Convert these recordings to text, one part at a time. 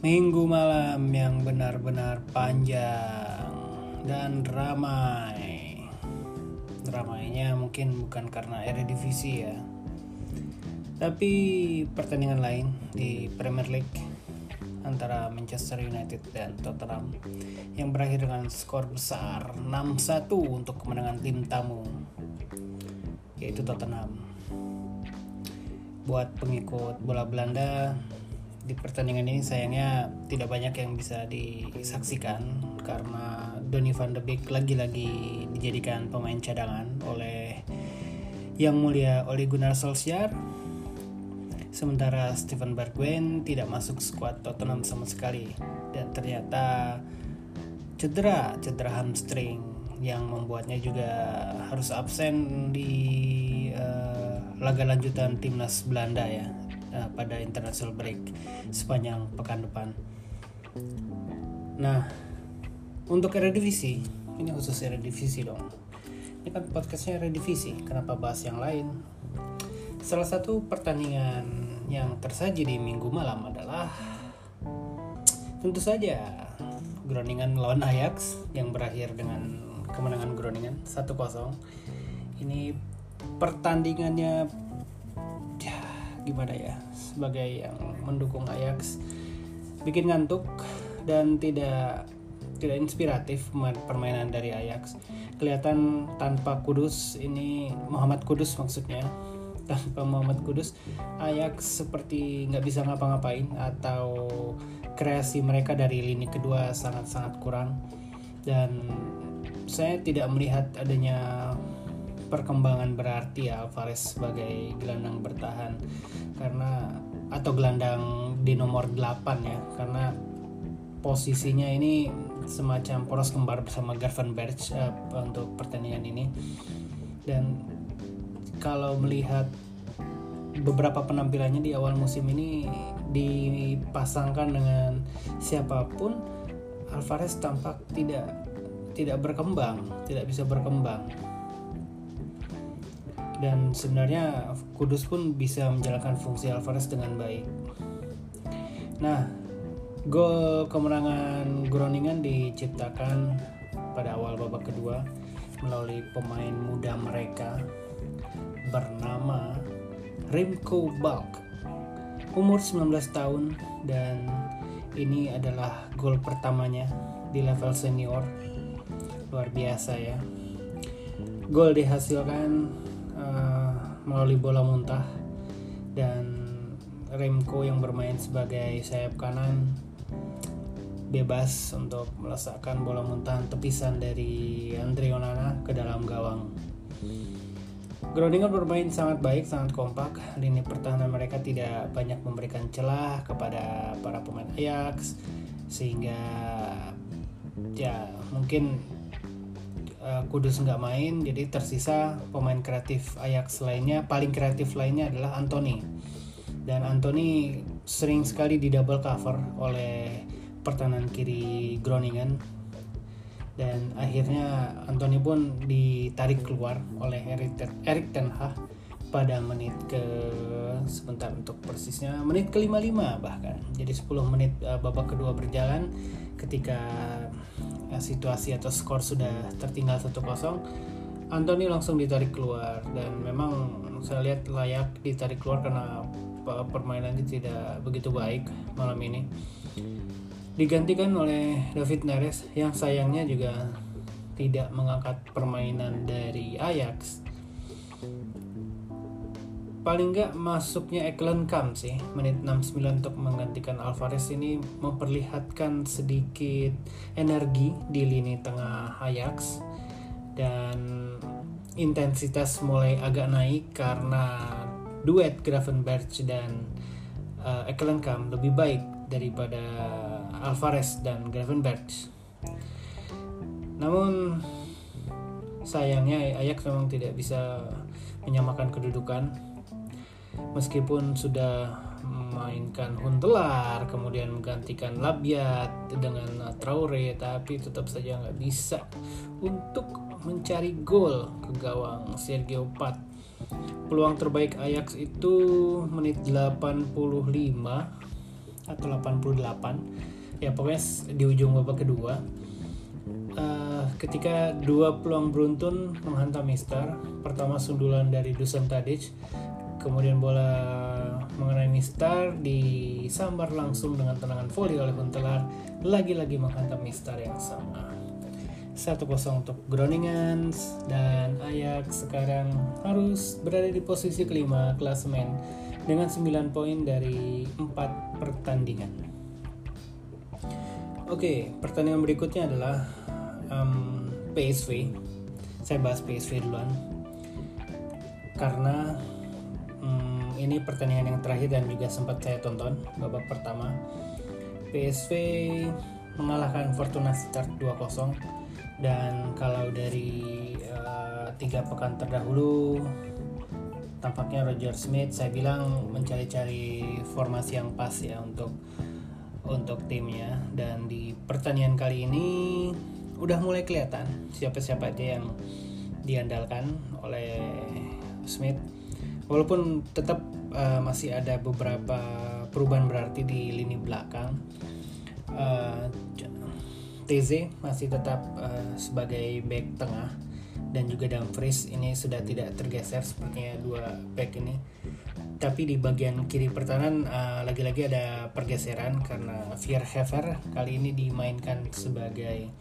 Minggu malam yang benar-benar panjang dan ramai. Ramainya mungkin bukan karena Eredivisie ya. Tapi pertandingan lain di Premier League antara Manchester United dan Tottenham yang berakhir dengan skor besar 6-1 untuk kemenangan tim tamu yaitu Tottenham. Buat pengikut bola Belanda di pertandingan ini sayangnya tidak banyak yang bisa disaksikan karena Donny van de Beek lagi-lagi dijadikan pemain cadangan oleh yang mulia Ole Gunnar Solskjaer. Sementara Steven Bergwijn tidak masuk skuad Tottenham sama sekali. Dan ternyata cedera cedera hamstring yang membuatnya juga harus absen di uh, laga lanjutan timnas Belanda ya uh, pada international break sepanjang pekan depan. Nah, untuk Eredivisie, ini khusus Eredivisie dong. Ini kan podcastnya Eredivisie, kenapa bahas yang lain? Salah satu pertandingan yang tersaji di minggu malam adalah tentu saja Groningen lawan Ajax yang berakhir dengan kemenangan Groningen 1-0. Ini pertandingannya ya gimana ya sebagai yang mendukung Ajax. Bikin ngantuk dan tidak tidak inspiratif permainan dari Ajax. Kelihatan tanpa Kudus ini Muhammad Kudus maksudnya. Tanpa Muhammad Kudus Ajax seperti nggak bisa ngapa-ngapain atau kreasi mereka dari lini kedua sangat-sangat kurang. Dan saya tidak melihat adanya perkembangan berarti ya Alvarez sebagai gelandang bertahan. Karena atau gelandang di nomor 8 ya. Karena posisinya ini semacam poros kembar bersama Garvan Berch uh, untuk pertandingan ini. Dan kalau melihat beberapa penampilannya di awal musim ini dipasangkan dengan siapa pun Alvarez tampak tidak tidak berkembang, tidak bisa berkembang. Dan sebenarnya Kudus pun bisa menjalankan fungsi Alvarez dengan baik. Nah, gol kemenangan Groningen diciptakan pada awal babak kedua melalui pemain muda mereka bernama Rimko Balk. Umur 19 tahun dan ini adalah gol pertamanya di level senior. Luar biasa ya. Gol dihasilkan uh, melalui bola muntah dan Remco yang bermain sebagai sayap kanan bebas untuk meletakkan bola muntahan tepisan dari Andre Onana ke dalam gawang. Groningen bermain sangat baik, sangat kompak. Lini pertahanan mereka tidak banyak memberikan celah kepada para pemain Ajax sehingga ya mungkin uh, Kudus nggak main jadi tersisa pemain kreatif Ajax lainnya paling kreatif lainnya adalah Anthony. Dan Anthony sering sekali di double cover oleh pertahanan kiri Groningen. Dan akhirnya Anthony pun ditarik keluar oleh Erik Ten Hag pada menit ke sebentar untuk persisnya menit ke 55 bahkan. Jadi 10 menit uh, babak kedua berjalan ketika situasi atau skor sudah tertinggal 1-0 Anthony langsung ditarik keluar. Dan memang saya lihat layak ditarik keluar karena permainannya tidak begitu baik malam ini. Digantikan oleh David Neres yang sayangnya juga tidak mengangkat permainan dari Ajax paling nggak masuknya Eklen Kam sih menit 69 untuk menggantikan Alvarez ini memperlihatkan sedikit energi di lini tengah Ajax dan intensitas mulai agak naik karena duet Gravenberch dan uh, Ekkelenkamp lebih baik daripada Alvarez dan Gravenberch. Namun sayangnya Ajax memang tidak bisa menyamakan kedudukan meskipun sudah memainkan Huntelar kemudian menggantikan Labiat dengan Traore tapi tetap saja nggak bisa untuk mencari gol ke gawang Sergio Pat. Peluang terbaik Ajax itu menit 85 atau 88 ya pokoknya di ujung babak kedua. Uh, ketika dua peluang beruntun menghantam Mister pertama sundulan dari Dusan Tadic kemudian bola mengenai Mister disambar langsung dengan tendangan volley oleh Huntelaar lagi-lagi menghantam Mister yang sama 1-0 untuk Groningen dan Ajax sekarang harus berada di posisi kelima klasemen dengan 9 poin dari 4 pertandingan. Oke, pertandingan berikutnya adalah um, PSV. Saya bahas PSV duluan karena um, ini pertandingan yang terakhir dan juga sempat saya tonton babak pertama. PSV mengalahkan Fortuna Start 2-0 dan kalau dari uh, tiga pekan terdahulu tampaknya Roger Smith saya bilang mencari-cari formasi yang pas ya untuk untuk timnya. Dan di pertandingan kali ini udah mulai kelihatan siapa-siapa aja yang diandalkan oleh Smith walaupun tetap uh, masih ada beberapa perubahan berarti di lini belakang. Uh, TZ masih tetap uh, sebagai back tengah dan juga Dumfries ini sudah tidak tergeser sepertinya dua back ini. Tapi di bagian kiri pertahanan uh, lagi-lagi ada pergeseran karena Vierhever kali ini dimainkan sebagai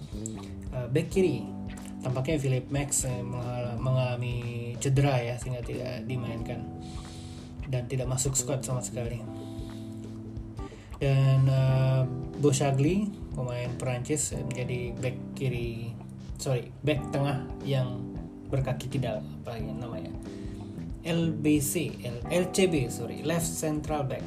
uh, back kiri tampaknya Philip Max mengalami cedera ya sehingga tidak dimainkan. Dan tidak masuk squad sama sekali. Dan uh, Boshagli pemain Perancis menjadi back kiri sorry back tengah yang berkaki tidak apa ya namanya? LBC L, LCB sorry left central back.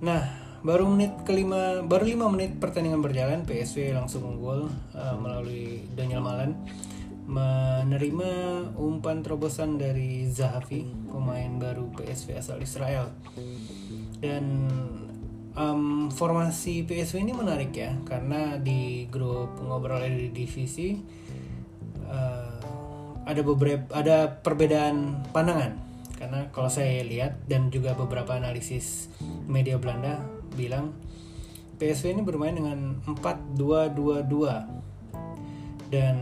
Nah baru menit kelima baru lima menit pertandingan berjalan PSV langsung unggul uh, melalui Daniel Malan menerima umpan terobosan dari Zahavi pemain baru PSV asal Israel. Dan um, formasi PSV ini menarik ya karena di grup ngobrol di divisi uh, ada beberapa ada perbedaan pandangan. Karena kalau saya lihat dan juga beberapa analisis media Belanda bilang PSV ini bermain dengan 4-2-2-2 dan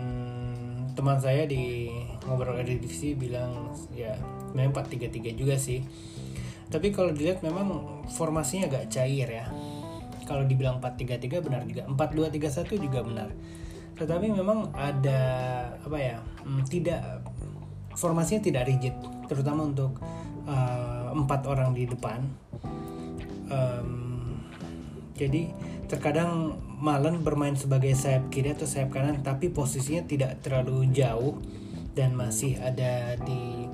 teman saya di ngobrol di divisi bilang ya memang 4-3-3 juga sih. Tapi kalau dilihat memang formasinya agak cair ya. Kalau dibilang 4-3-3 benar juga 4-2-3-1 juga benar. Tetapi memang ada apa ya hmm, tidak formasinya tidak rigid terutama untuk uh, empat orang di depan. Um, jadi terkadang Malen bermain sebagai sayap kiri atau sayap kanan tapi posisinya tidak terlalu jauh dan masih ada di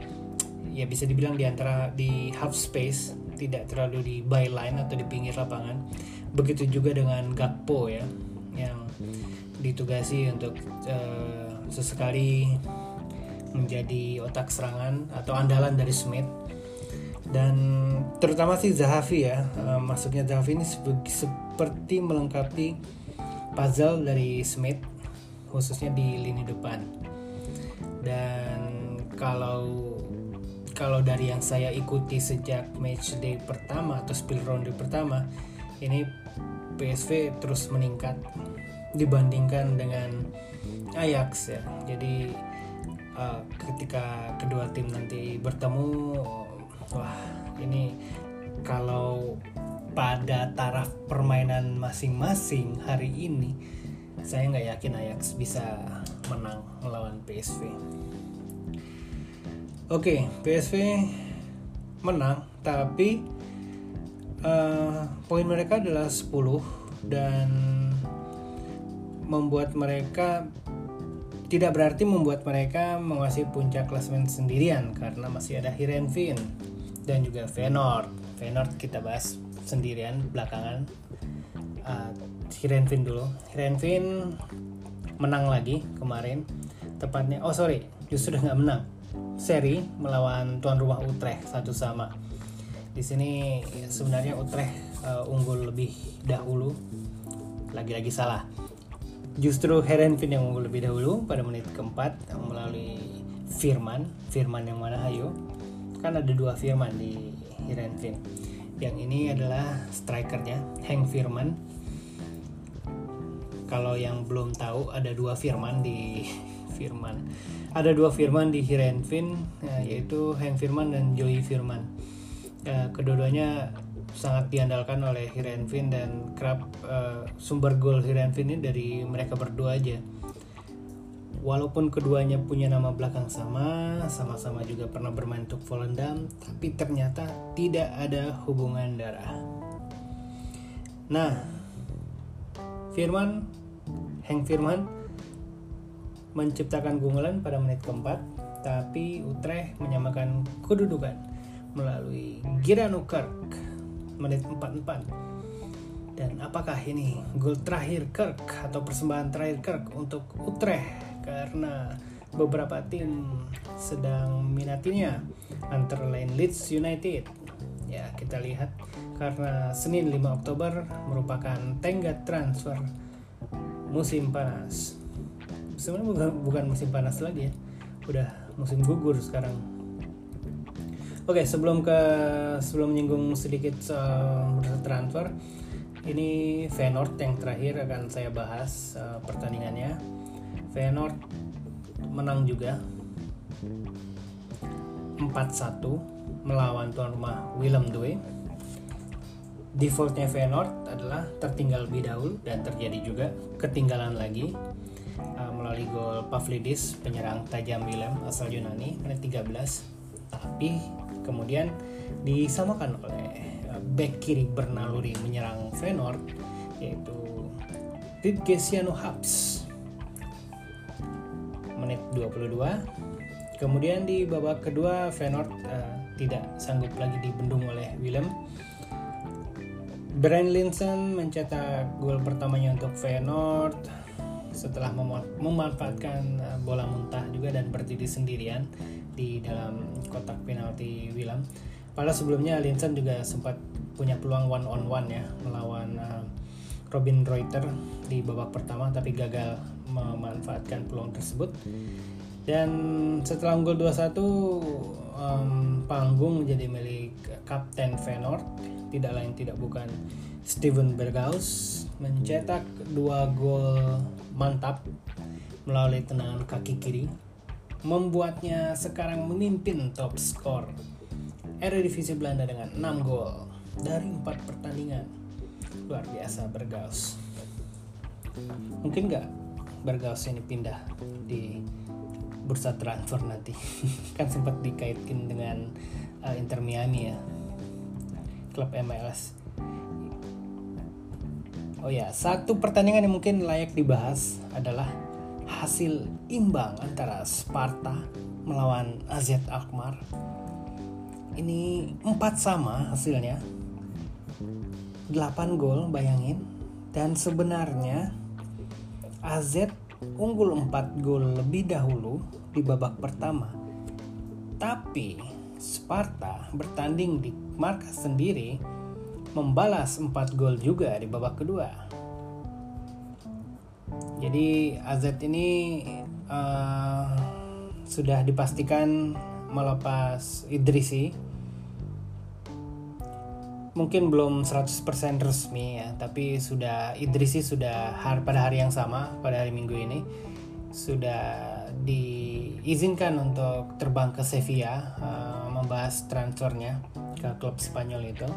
ya bisa dibilang di antara di half space tidak terlalu di byline atau di pinggir lapangan. Begitu juga dengan Gakpo ya yang ditugasi untuk uh, sesekali menjadi otak serangan atau andalan dari Smith dan terutama sih Zahavi ya. Uh, masuknya Zahavi ini seperti melengkapi puzzle dari Smith khususnya di lini depan. Dan kalau kalau dari yang saya ikuti sejak match day pertama atau spill ronde pertama ini PSV terus meningkat dibandingkan dengan Ajax ya. Jadi uh, ketika kedua tim nanti bertemu wah ini kalau pada taraf permainan masing-masing hari ini saya nggak yakin Ajax bisa menang melawan PSV. Oke, PSV menang, tapi uh, poin mereka adalah 10 dan membuat mereka tidak berarti membuat mereka menguasai puncak klasemen sendirian karena masih ada Hirenvin dan juga Feyenoord. Feyenoord kita bahas sendirian belakangan. Uh, Hirenvin dulu. Hirenvin menang lagi kemarin. Tepatnya, oh sorry, justru nggak menang seri melawan tuan rumah Utrecht satu sama. Di sini sebenarnya Utrecht uh, unggul lebih dahulu. Lagi-lagi salah. Justru Herenvin yang unggul lebih dahulu pada menit keempat melalui Firman. Firman yang mana hayo? Kan ada dua Firman di Herenvin. yang ini adalah strikernya Hank Firman kalau yang belum tahu ada dua Firman di Firman. Ada dua Firman di Heerenveen ya, yaitu Hank Firman dan Joey Firman ya, kedua-duanya sangat diandalkan oleh Heerenveen dan kerap uh, sumber gol Heerenveen ini dari mereka berdua aja Walaupun keduanya punya nama belakang sama, sama-sama juga pernah bermain untuk Volendam, tapi ternyata tidak ada hubungan darah. Nah, Firman, Hank Firman menciptakan keunggulan pada menit keempat, tapi Utrecht menyamakan kedudukan melalui Girano Kirk menit 44. Dan apakah ini gol terakhir Kirk atau persembahan terakhir Kirk untuk Utrecht karena beberapa tim sedang minatinya antara lain Leeds United. Ya kita lihat karena Senin 5 Oktober merupakan tenggat transfer musim panas. Sebenarnya bukan, bukan musim panas lagi ya udah musim gugur sekarang. Oke sebelum ke sebelum menyinggung sedikit soal transfer ini Feyenoord yang terakhir akan saya bahas uh, pertandingannya Feyenoord menang juga. 4-1 melawan tuan rumah Willem II. Defaultnya Feyenoord adalah tertinggal lebih dahulu dan terjadi juga ketinggalan lagi uh, melalui gol Pavlidis penyerang tajam Willem asal Yunani menit 13 tapi kemudian disamakan oleh uh, back kiri bernaluri menyerang Feyenoord yaitu Ritgesiano Habs menit 22. Kemudian di babak kedua Feyenoord uh, tidak sanggup lagi dibendung oleh Willem. Brian Linson mencetak gol pertamanya untuk Feyenoord setelah mem memanfaatkan uh, bola muntah juga dan berdiri sendirian di dalam kotak penalti Willem. Pada sebelumnya Linson juga sempat punya peluang one on one ya melawan uh, Robin Reuter di babak pertama tapi gagal memanfaatkan peluang tersebut. Dan setelah unggul 2-1 um, panggung menjadi milik Kapten Feyenoord. Tidak lain tidak bukan Steven Berghaus mencetak dua gol mantap melalui tendangan kaki kiri membuatnya sekarang memimpin top skor Eredivisie Belanda dengan 6 gol dari 4 pertandingan. Luar biasa Berghaus. Mungkin nggak Bergaus ini pindah di bursa transfer nanti. Kan sempat dikaitkan dengan uh, Inter Miami ya klub MLS oh ya satu pertandingan yang mungkin layak dibahas adalah hasil imbang antara Sparta melawan AZ Alkmaar. Ini empat sama hasilnya. 8 gol bayangin. Dan sebenarnya AZ unggul 4 gol lebih dahulu di babak pertama. Tapi Sparta bertanding di markas sendiri membalas 4 gol juga di babak kedua. Jadi AZ ini uh, sudah dipastikan melepas Idrisi mungkin belum 100% resmi ya, tapi sudah Idrisi sudah hari, pada hari yang sama pada hari Minggu ini sudah diizinkan untuk terbang ke Sevilla uh, membahas transfernya ke klub Spanyol itu.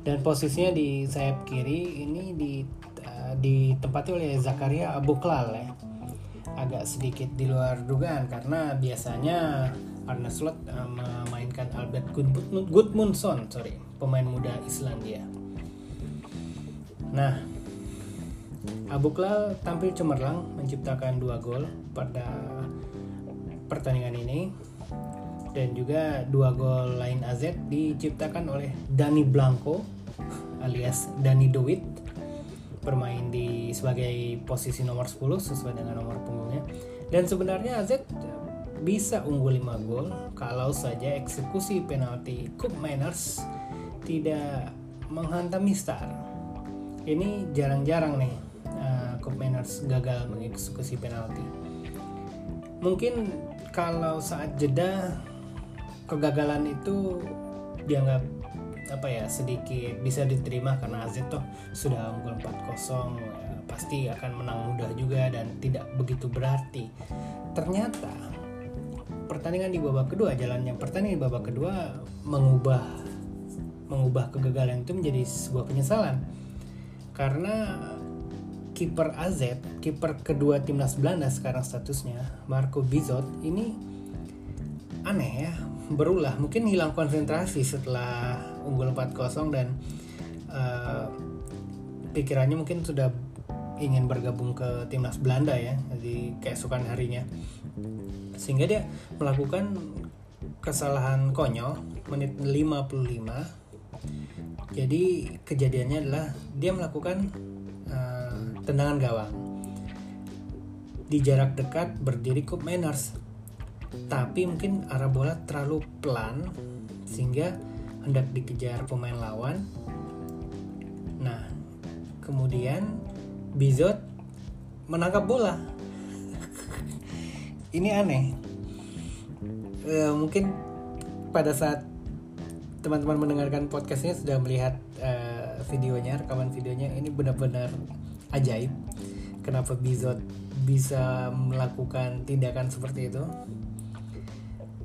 Dan posisinya di sayap kiri ini di uh, ditempati oleh Zakaria Abuklal ya. Agak sedikit di luar dugaan karena biasanya Arne Slot uh, memainkan Albert Gudmundsson, sorry pemain muda Islandia. Nah, Abuklal tampil cemerlang menciptakan dua gol pada pertandingan ini dan juga dua gol lain AZ diciptakan oleh Dani Blanco alias Dani Dewit bermain di sebagai posisi nomor 10 sesuai dengan nomor punggungnya dan sebenarnya AZ bisa unggul 5 gol kalau saja eksekusi penalti Cup Miners tidak menghantam Star. Ini jarang-jarang nih uh, Cup Manners gagal mengeksekusi penalti. Mungkin kalau saat jeda kegagalan itu dianggap apa ya sedikit bisa diterima karena AZ tuh sudah unggul 4-0 ya, pasti akan menang mudah juga dan tidak begitu berarti ternyata pertandingan di babak kedua jalannya pertandingan di babak kedua mengubah mengubah kegagalan itu menjadi sebuah penyesalan. Karena kiper AZ kiper kedua timnas Belanda sekarang statusnya Marco Bizot ini aneh ya berulah. Mungkin hilang konsentrasi setelah unggul 4-0 dan uh, pikirannya mungkin sudah ingin bergabung ke timnas Belanda ya jadi keesokan harinya. Sehingga dia melakukan kesalahan konyol menit 55 jadi kejadiannya adalah dia melakukan uh, tendangan gawang di jarak dekat berdiri Kup Manners tapi mungkin arah bola terlalu pelan sehingga hendak dikejar pemain lawan nah kemudian Bizot menangkap bola. Ini aneh. E, mungkin pada saat teman-teman mendengarkan podcastnya sudah melihat e, videonya, rekaman videonya. Ini benar-benar ajaib. Kenapa Bizot bisa melakukan tindakan seperti itu?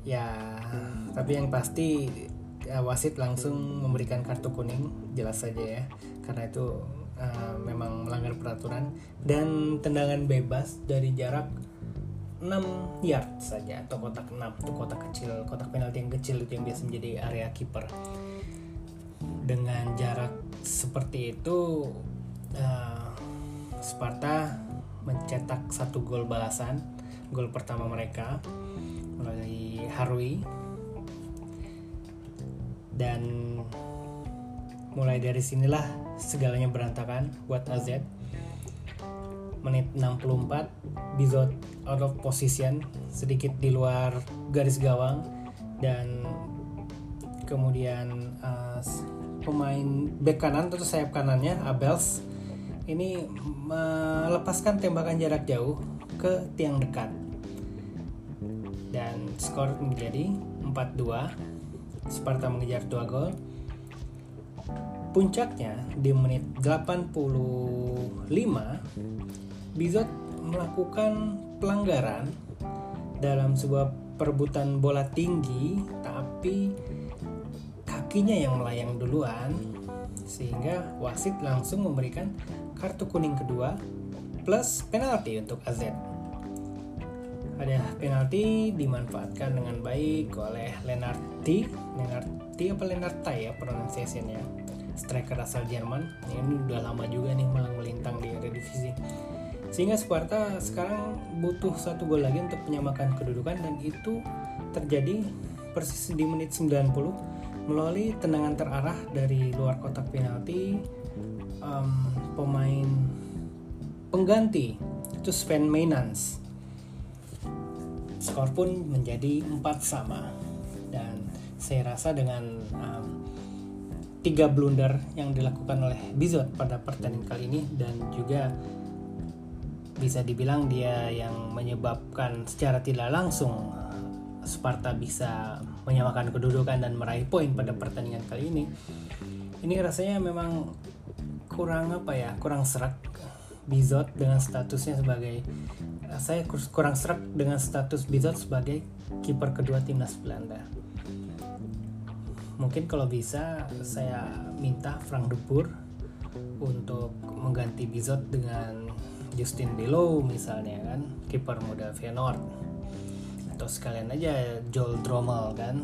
Ya, tapi yang pasti ya, wasit langsung memberikan kartu kuning, jelas saja ya, karena itu uh, memang melanggar peraturan dan tendangan bebas dari jarak 6 yard saja atau kotak 6 itu kotak kecil kotak penalti yang kecil itu yang biasa menjadi area kiper. Dengan jarak seperti itu uh, Sparta mencetak satu gol balasan gol pertama mereka melalui Harui. Dan mulai dari sinilah segalanya berantakan buat AZ menit 64 Bizot out of position sedikit di luar garis gawang dan kemudian uh, pemain back kanan atau sayap kanannya Abels ini melepaskan tembakan jarak jauh ke tiang dekat. Dan skor menjadi 4-2 Sparta mengejar 2 gol. Puncaknya di menit 85 Bizot melakukan pelanggaran dalam sebuah perebutan bola tinggi tapi kakinya yang melayang duluan sehingga wasit langsung memberikan kartu kuning kedua plus penalti untuk AZ. Ada penalti dimanfaatkan dengan baik oleh Lenarti, Lenarti apa Lenartai ya pronunciation-nya? Striker asal Jerman. Ini udah lama juga nih melintang di Eredivisie sehingga Sparta sekarang butuh satu gol lagi untuk menyamakan kedudukan dan itu terjadi persis di menit 90 melalui tendangan terarah dari luar kotak penalti um, pemain pengganti itu Sven Mainans skor pun menjadi 4 sama. Dan saya rasa dengan um, tiga blunder yang dilakukan oleh Bizot pada pertandingan kali ini dan juga bisa dibilang dia yang menyebabkan secara tidak langsung uh, Sparta bisa menyamakan kedudukan dan meraih poin pada pertandingan kali ini. Ini rasanya memang kurang apa ya, kurang serak Bizot dengan statusnya sebagai uh, saya kurang serak dengan status Bizot sebagai kiper kedua timnas Belanda mungkin kalau bisa saya minta Frank de Boer untuk mengganti Bizot dengan Justin Below misalnya kan kiper muda Feyenoord. Atau sekalian aja Joel Drommel kan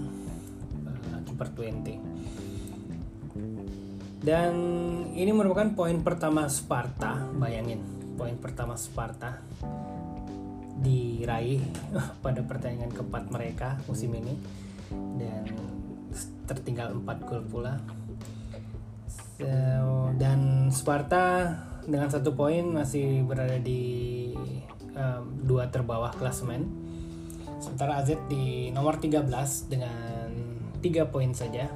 uh, kiper 20 dan ini merupakan poin pertama Sparta bayangin poin pertama Sparta diraih pada pertandingan keempat mereka musim ini. Dan tertinggal 4 gol pula. So, dan Sparta dengan satu poin masih berada di um, dua terbawah klasemen. Sementara AZ di nomor 13 dengan tiga poin saja.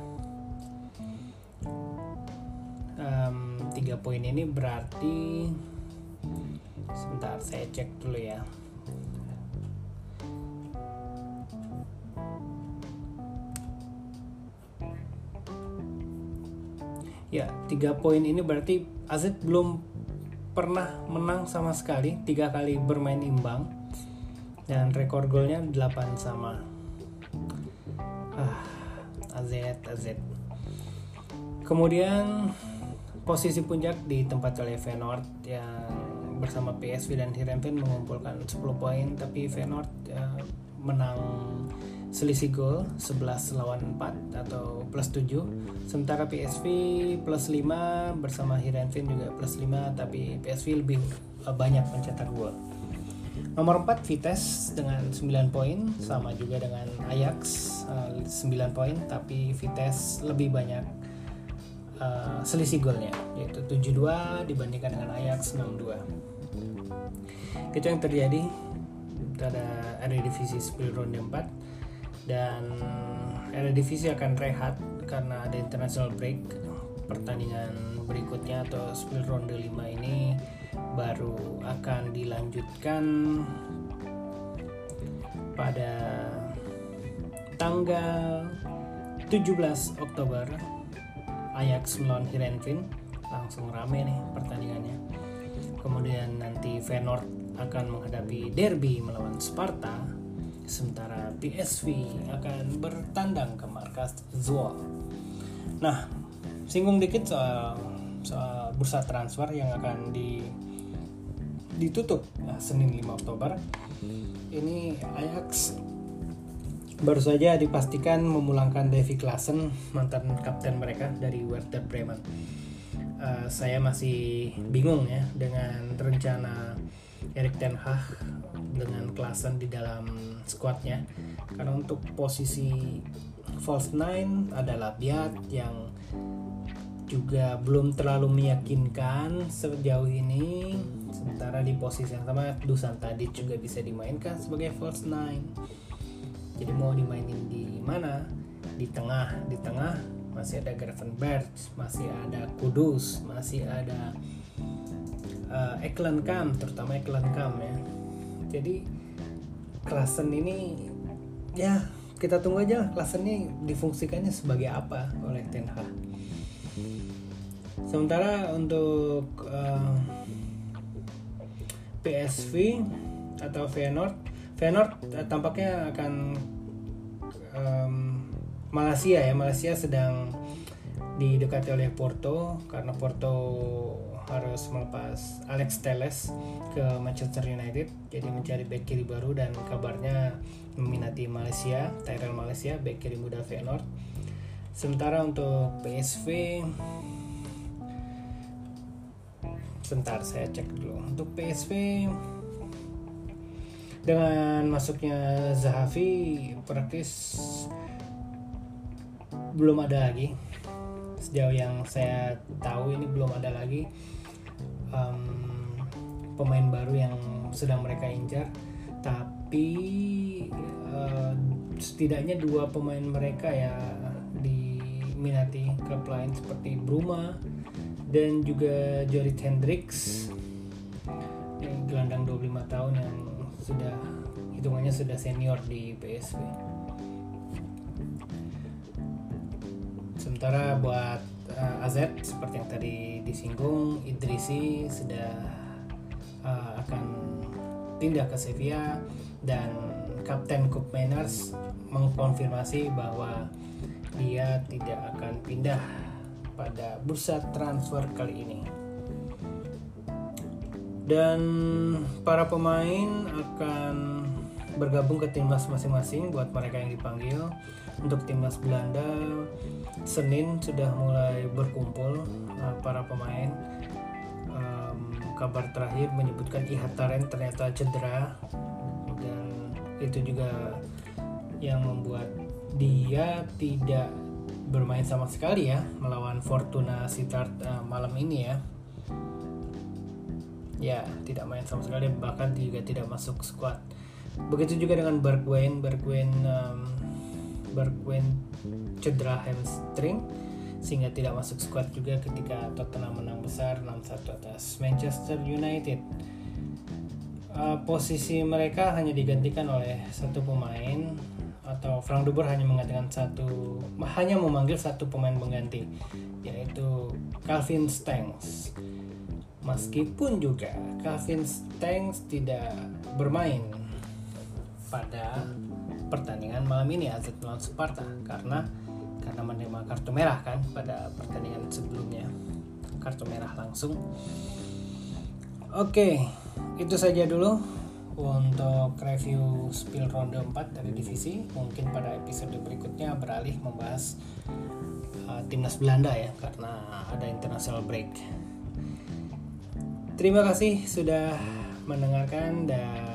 Um, tiga poin ini berarti sebentar saya cek dulu ya. Ya, tiga poin ini berarti AZ belum pernah menang sama sekali, tiga kali bermain imbang dan rekor golnya 8 sama. Ah, AZ AZ. Kemudian posisi puncak di tempat oleh Feyenoord yang bersama PSV dan Heerenveen mengumpulkan 10 poin tapi Feyenoord ya, menang selisih gol 11 lawan 4 atau plus 7 sementara PSV plus 5 bersama Hirenvin juga plus 5 tapi PSV lebih eh, banyak mencetak gol. Nomor 4 Vitesse dengan 9 poin sama juga dengan Ajax 9 eh, poin tapi Vitesse lebih banyak uh, selisih golnya yaitu 72 dibandingkan dengan Ajax 62 itu yang terjadi pada divisi Split Ronde 4 dan era divisi akan rehat karena ada international break. Pertandingan berikutnya atau split ronde 5 ini baru akan dilanjutkan pada tanggal 17 Oktober. Ajax melawan Heerenveen langsung rame nih pertandingannya. Kemudian nanti Feyenoord akan menghadapi derby melawan Sparta sementara PSV akan bertandang ke markas Zwolle. Nah, singgung dikit soal soal bursa transfer yang akan di ditutup nah, Senin 5 Oktober. Ini Ajax baru saja dipastikan memulangkan Davy Klaassen mantan kapten mereka dari Werder Bremen. Uh, saya masih bingung ya dengan rencana Erik Ten Hag dengan Klaassen di dalam squadnya. Karena untuk posisi false nine adalah Biat yang juga belum terlalu meyakinkan sejauh ini. Sementara di posisi yang sama Dusan Tadic juga bisa dimainkan sebagai false nine. Jadi mau dimainin di mana? Di tengah. Di tengah masih ada Gravenberch masih ada Kudus masih ada uh, Eklan Kam terutama Eklan Kam ya jadi klasen ini ya kita tunggu aja klasen ini difungsikannya sebagai apa oleh Ten Hag. Sementara untuk uh, eh, PSV atau Feyenoord Feyenoord uh, tampaknya akan um, Malaysia ya. Malaysia sedang didekati oleh Porto karena Porto harus melepas Alex Teles ke Manchester United jadi mencari back kiri baru dan kabarnya meminati Malaysia Tyrell Malaysia back kiri muda Feyenoord. Sementara untuk PSV sebentar saya cek dulu. Untuk PSV dengan masuknya Zahavi praktis belum ada lagi. Sejauh yang saya tahu ini belum ada lagi um, pemain baru yang sedang mereka incar tapi uh, setidaknya dua pemain mereka ya diminati klub lain seperti Bruma dan juga Jorrit Hendricks gelandang 25 tahun yang sudah hitungannya sudah senior di PSV. Sementara buat uh, eh, AZ seperti yang tadi disinggung Idrisi sudah uh, akan pindah ke Sevilla dan Kapten Cup Mainers mengkonfirmasi bahwa dia tidak akan pindah pada bursa transfer kali ini. Dan para pemain akan bergabung ke timnas masing-masing buat mereka yang dipanggil. Untuk timnas Belanda Senin sudah mulai berkumpul uh, para pemain. Um, kabar terakhir menyebutkan Ihataren ternyata cedera. Dan itu juga yang membuat dia tidak bermain sama sekali ya melawan Fortuna Sittard uh, malam ini ya. Ya tidak main sama sekali bahkan juga tidak masuk squad begitu juga dengan Bergwijn Bergwijn um, Bergwijn cedera hamstring sehingga tidak masuk squad juga ketika Tottenham menang besar 6-1 atas Manchester United. Uh, posisi mereka hanya digantikan oleh satu pemain atau Frank de Boer hanya mengatakan satu hanya memanggil satu pemain pengganti yaitu Calvin Stengs. Meskipun juga Calvin Stengs tidak bermain pada pertandingan malam ini AZ melawan Sparta karena karena menerima kartu merah kan pada pertandingan sebelumnya kartu merah langsung. Oke, itu saja dulu untuk review spill ronde 4 dari divisi. Mungkin pada episode berikutnya beralih membahas uh, timnas Belanda ya karena ada international break. Terima kasih sudah mendengarkan dan